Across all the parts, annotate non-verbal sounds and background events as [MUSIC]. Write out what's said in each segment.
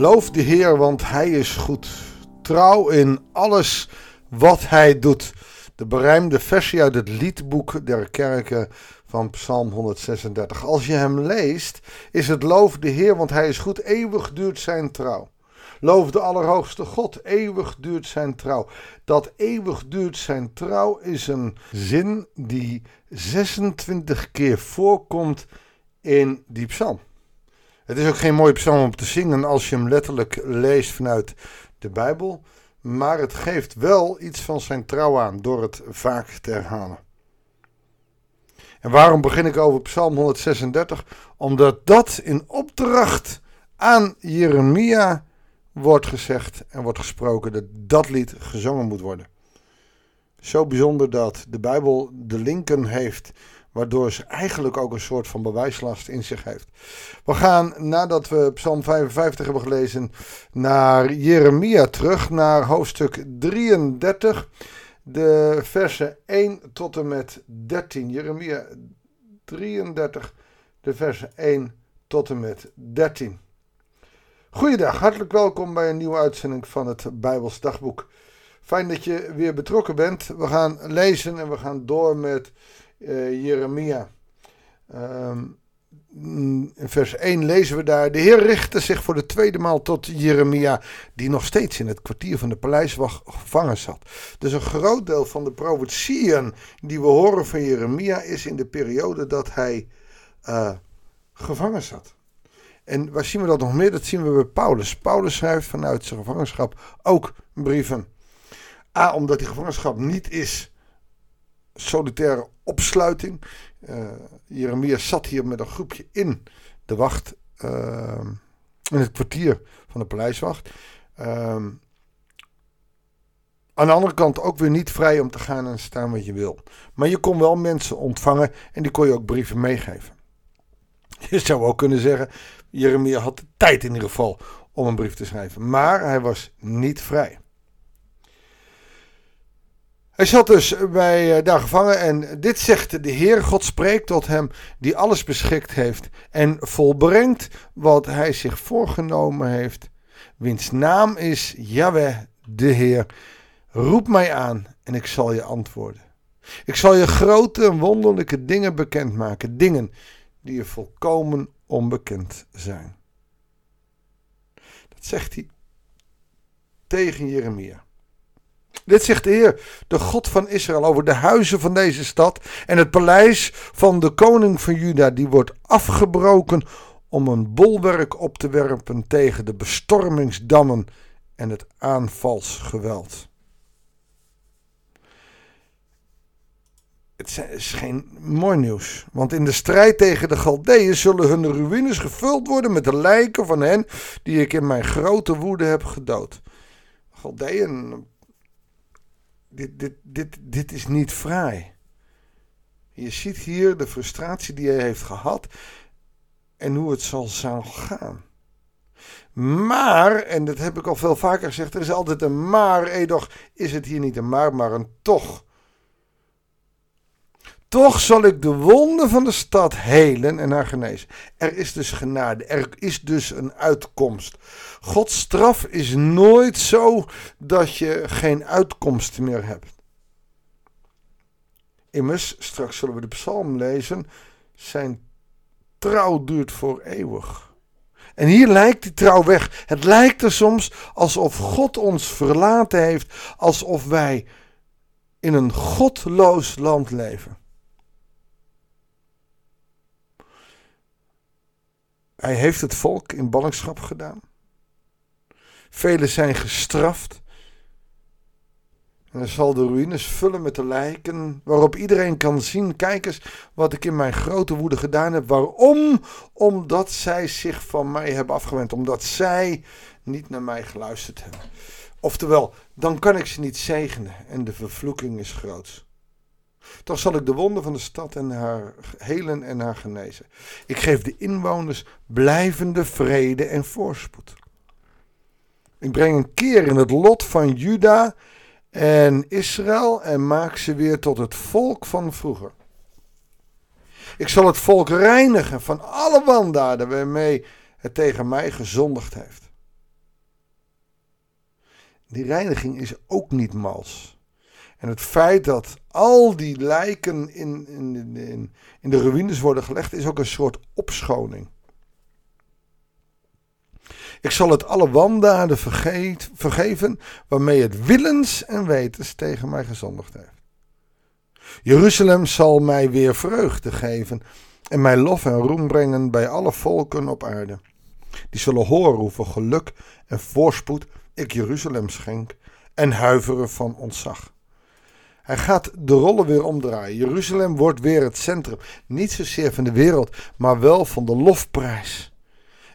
Loof de Heer, want Hij is goed. Trouw in alles wat Hij doet. De berijmde versie uit het liedboek der kerken van Psalm 136. Als je hem leest, is het loof de Heer, want Hij is goed. Eeuwig duurt zijn trouw. Loof de Allerhoogste God, eeuwig duurt zijn trouw. Dat eeuwig duurt zijn trouw is een zin die 26 keer voorkomt in die psalm. Het is ook geen mooie psalm om te zingen als je hem letterlijk leest vanuit de Bijbel. Maar het geeft wel iets van zijn trouw aan door het vaak te herhalen. En waarom begin ik over Psalm 136? Omdat dat in opdracht aan Jeremia wordt gezegd en wordt gesproken dat dat lied gezongen moet worden. Zo bijzonder dat de Bijbel de linken heeft, waardoor ze eigenlijk ook een soort van bewijslast in zich heeft. We gaan, nadat we Psalm 55 hebben gelezen, naar Jeremia terug, naar hoofdstuk 33, de versen 1 tot en met 13. Jeremia 33, de versen 1 tot en met 13. Goeiedag, hartelijk welkom bij een nieuwe uitzending van het Bijbels Dagboek. Fijn dat je weer betrokken bent. We gaan lezen en we gaan door met Jeremia. Um, in vers 1 lezen we daar: De Heer richtte zich voor de tweede maal tot Jeremia, die nog steeds in het kwartier van de paleiswacht gevangen zat. Dus een groot deel van de profetieën die we horen van Jeremia is in de periode dat hij uh, gevangen zat. En waar zien we dat nog meer? Dat zien we bij Paulus. Paulus schrijft vanuit zijn gevangenschap ook brieven. A, omdat die gevangenschap niet is solitaire opsluiting. Uh, Jeremia zat hier met een groepje in de wacht, uh, in het kwartier van de paleiswacht. Uh, aan de andere kant ook weer niet vrij om te gaan en staan wat je wil. Maar je kon wel mensen ontvangen en die kon je ook brieven meegeven. [LAUGHS] Je zou ook kunnen zeggen, Jeremia had de tijd in ieder geval om een brief te schrijven. Maar hij was niet vrij. Hij zat dus bij, uh, daar gevangen en dit zegt de Heer, God spreekt tot hem die alles beschikt heeft en volbrengt wat hij zich voorgenomen heeft. Wiens naam is Yahweh de Heer. Roep mij aan en ik zal je antwoorden. Ik zal je grote en wonderlijke dingen bekendmaken, dingen die je volkomen onbekend zijn. Dat zegt hij tegen Jeremia. Dit zegt de Heer, de God van Israël, over de huizen van deze stad en het paleis van de koning van Juda, die wordt afgebroken om een bolwerk op te werpen tegen de bestormingsdammen en het aanvalsgeweld. Het is geen mooi nieuws, want in de strijd tegen de Galdeeën zullen hun ruïnes gevuld worden met de lijken van hen die ik in mijn grote woede heb gedood. Galdeeën, dit, dit, dit, dit is niet fraai. Je ziet hier de frustratie die hij heeft gehad en hoe het zal, zal gaan. Maar, en dat heb ik al veel vaker gezegd, er is altijd een maar, edoch is het hier niet een maar, maar een toch. Toch zal ik de wonden van de stad helen en haar genezen. Er is dus genade, er is dus een uitkomst. Gods straf is nooit zo dat je geen uitkomst meer hebt. Immers, straks zullen we de psalm lezen, zijn trouw duurt voor eeuwig. En hier lijkt die trouw weg. Het lijkt er soms alsof God ons verlaten heeft, alsof wij in een godloos land leven. Hij heeft het volk in ballingschap gedaan. Velen zijn gestraft. En hij zal de ruïnes vullen met de lijken, waarop iedereen kan zien: kijk eens wat ik in mijn grote woede gedaan heb. Waarom? Omdat zij zich van mij hebben afgewend, omdat zij niet naar mij geluisterd hebben. Oftewel, dan kan ik ze niet zegenen en de vervloeking is groot. Toch zal ik de wonden van de stad en haar helen en haar genezen. Ik geef de inwoners blijvende vrede en voorspoed. Ik breng een keer in het lot van Juda en Israël en maak ze weer tot het volk van vroeger. Ik zal het volk reinigen van alle wandaden waarmee het tegen mij gezondigd heeft. die reiniging is ook niet mals. En het feit dat al die lijken in, in, in, in de ruïnes worden gelegd, is ook een soort opschoning. Ik zal het alle wandaden vergeet, vergeven waarmee het willens en wetens tegen mij gezondigd heeft. Jeruzalem zal mij weer vreugde geven en mij lof en roem brengen bij alle volken op aarde. Die zullen horen hoeveel geluk en voorspoed ik Jeruzalem schenk en huiveren van ontzag. Hij gaat de rollen weer omdraaien. Jeruzalem wordt weer het centrum. Niet zozeer van de wereld, maar wel van de lofprijs.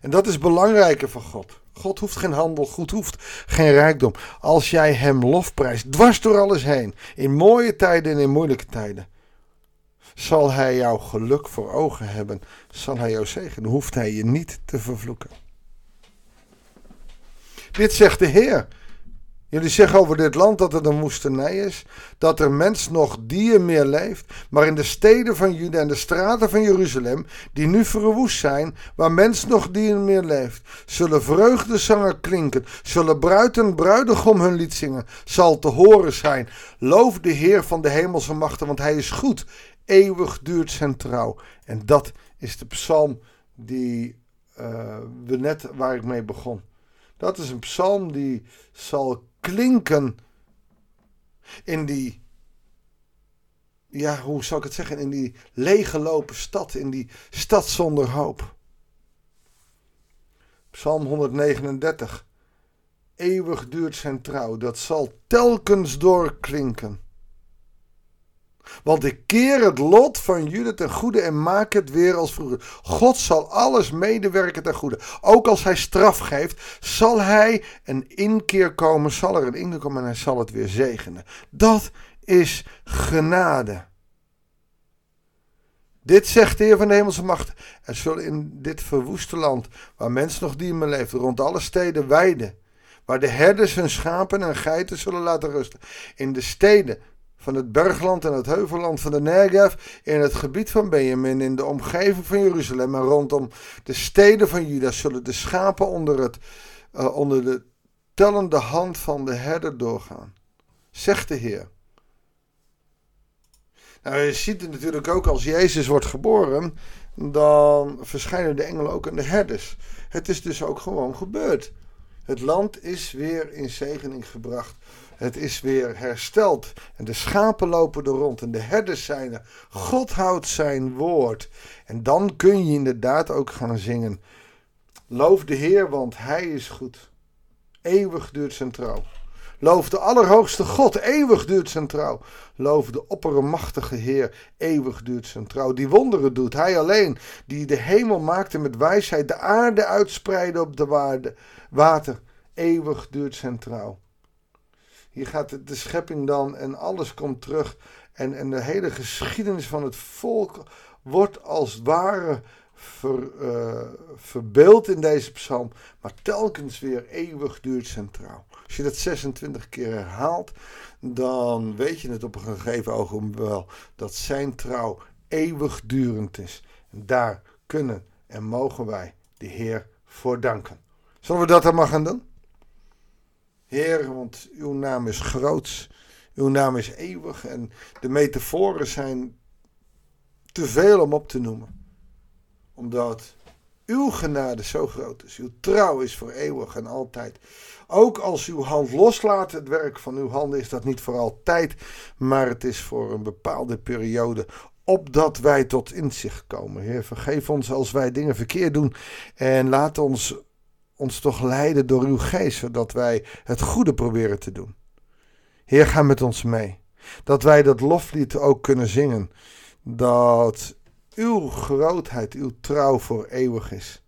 En dat is belangrijker voor God. God hoeft geen handel, God hoeft geen rijkdom. Als jij hem lofprijst, dwars door alles heen, in mooie tijden en in moeilijke tijden, zal hij jouw geluk voor ogen hebben, zal hij jou zegenen, hoeft hij je niet te vervloeken. Dit zegt de Heer. Jullie zeggen over dit land dat het een woestenij is, dat er mens nog dier meer leeft, maar in de steden van Juda en de straten van Jeruzalem, die nu verwoest zijn, waar mens nog dier meer leeft, zullen vreugdezangen klinken, zullen bruid en bruidegom hun lied zingen, zal te horen zijn. Loof de Heer van de hemelse machten, want hij is goed, eeuwig duurt zijn trouw. En dat is de psalm die uh, we net waar ik mee begon. Dat is een psalm die zal klinken in die, ja, hoe zal ik het zeggen, in die leeggelopen stad, in die stad zonder hoop. Psalm 139. Eeuwig duurt zijn trouw, dat zal telkens doorklinken. Want ik keer het lot van Juda ten goede en maak het weer als vroeger. God zal alles medewerken ten goede. Ook als hij straf geeft, zal hij een inkeer komen, zal er een inkeer komen en hij zal het weer zegenen. Dat is genade. Dit zegt de Heer van de hemelse macht. Er zullen in dit verwoeste land, waar mensen nog diemen leven, rond alle steden weiden. Waar de herders hun schapen en geiten zullen laten rusten. In de steden van het bergland en het heuvelland van de Negev, in het gebied van Benjamin, in de omgeving van Jeruzalem en rondom de steden van Juda zullen de schapen onder, het, uh, onder de tellende hand van de herder doorgaan. Zegt de Heer. Nou, je ziet het natuurlijk ook als Jezus wordt geboren, dan verschijnen de engelen ook aan de herders. Het is dus ook gewoon gebeurd. Het land is weer in zegening gebracht het is weer hersteld. En de schapen lopen er rond en de herders zijn er. God houdt zijn woord. En dan kun je inderdaad ook gaan zingen. Loof de Heer, want Hij is goed. Eeuwig duurt zijn trouw. Loof de Allerhoogste God, eeuwig duurt zijn trouw. Loof de oppermachtige Heer, eeuwig duurt zijn trouw. Die wonderen doet, Hij alleen, die de hemel maakte met wijsheid, de aarde uitspreidde op de water. Eeuwig duurt zijn trouw. Hier gaat de schepping dan en alles komt terug. En, en de hele geschiedenis van het volk wordt als ware uh, verbeeld in deze psalm. Maar telkens weer eeuwig duurt centraal. Als je dat 26 keer herhaalt, dan weet je het op een gegeven ogenblik wel. Dat zijn trouw eeuwigdurend is. En daar kunnen en mogen wij de Heer voor danken. Zullen we dat dan maar gaan doen? Heer, want uw naam is groot, uw naam is eeuwig en de metaforen zijn te veel om op te noemen. Omdat uw genade zo groot is, uw trouw is voor eeuwig en altijd. Ook als uw hand loslaat, het werk van uw handen is dat niet voor altijd, maar het is voor een bepaalde periode opdat wij tot inzicht komen. Heer, vergeef ons als wij dingen verkeerd doen en laat ons ons toch leiden door uw geest, zodat wij het goede proberen te doen. Heer, ga met ons mee. Dat wij dat loflied ook kunnen zingen. Dat uw grootheid, uw trouw voor eeuwig is.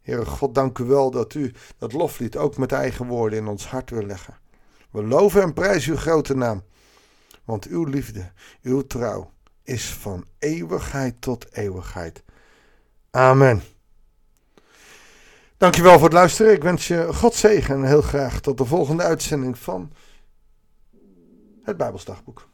Heere God, dank u wel dat u dat loflied ook met eigen woorden in ons hart wil leggen. We loven en prijzen uw grote naam. Want uw liefde, uw trouw is van eeuwigheid tot eeuwigheid. Amen. Dankjewel voor het luisteren. Ik wens je God zegen en heel graag tot de volgende uitzending van het Bijbelsdagboek.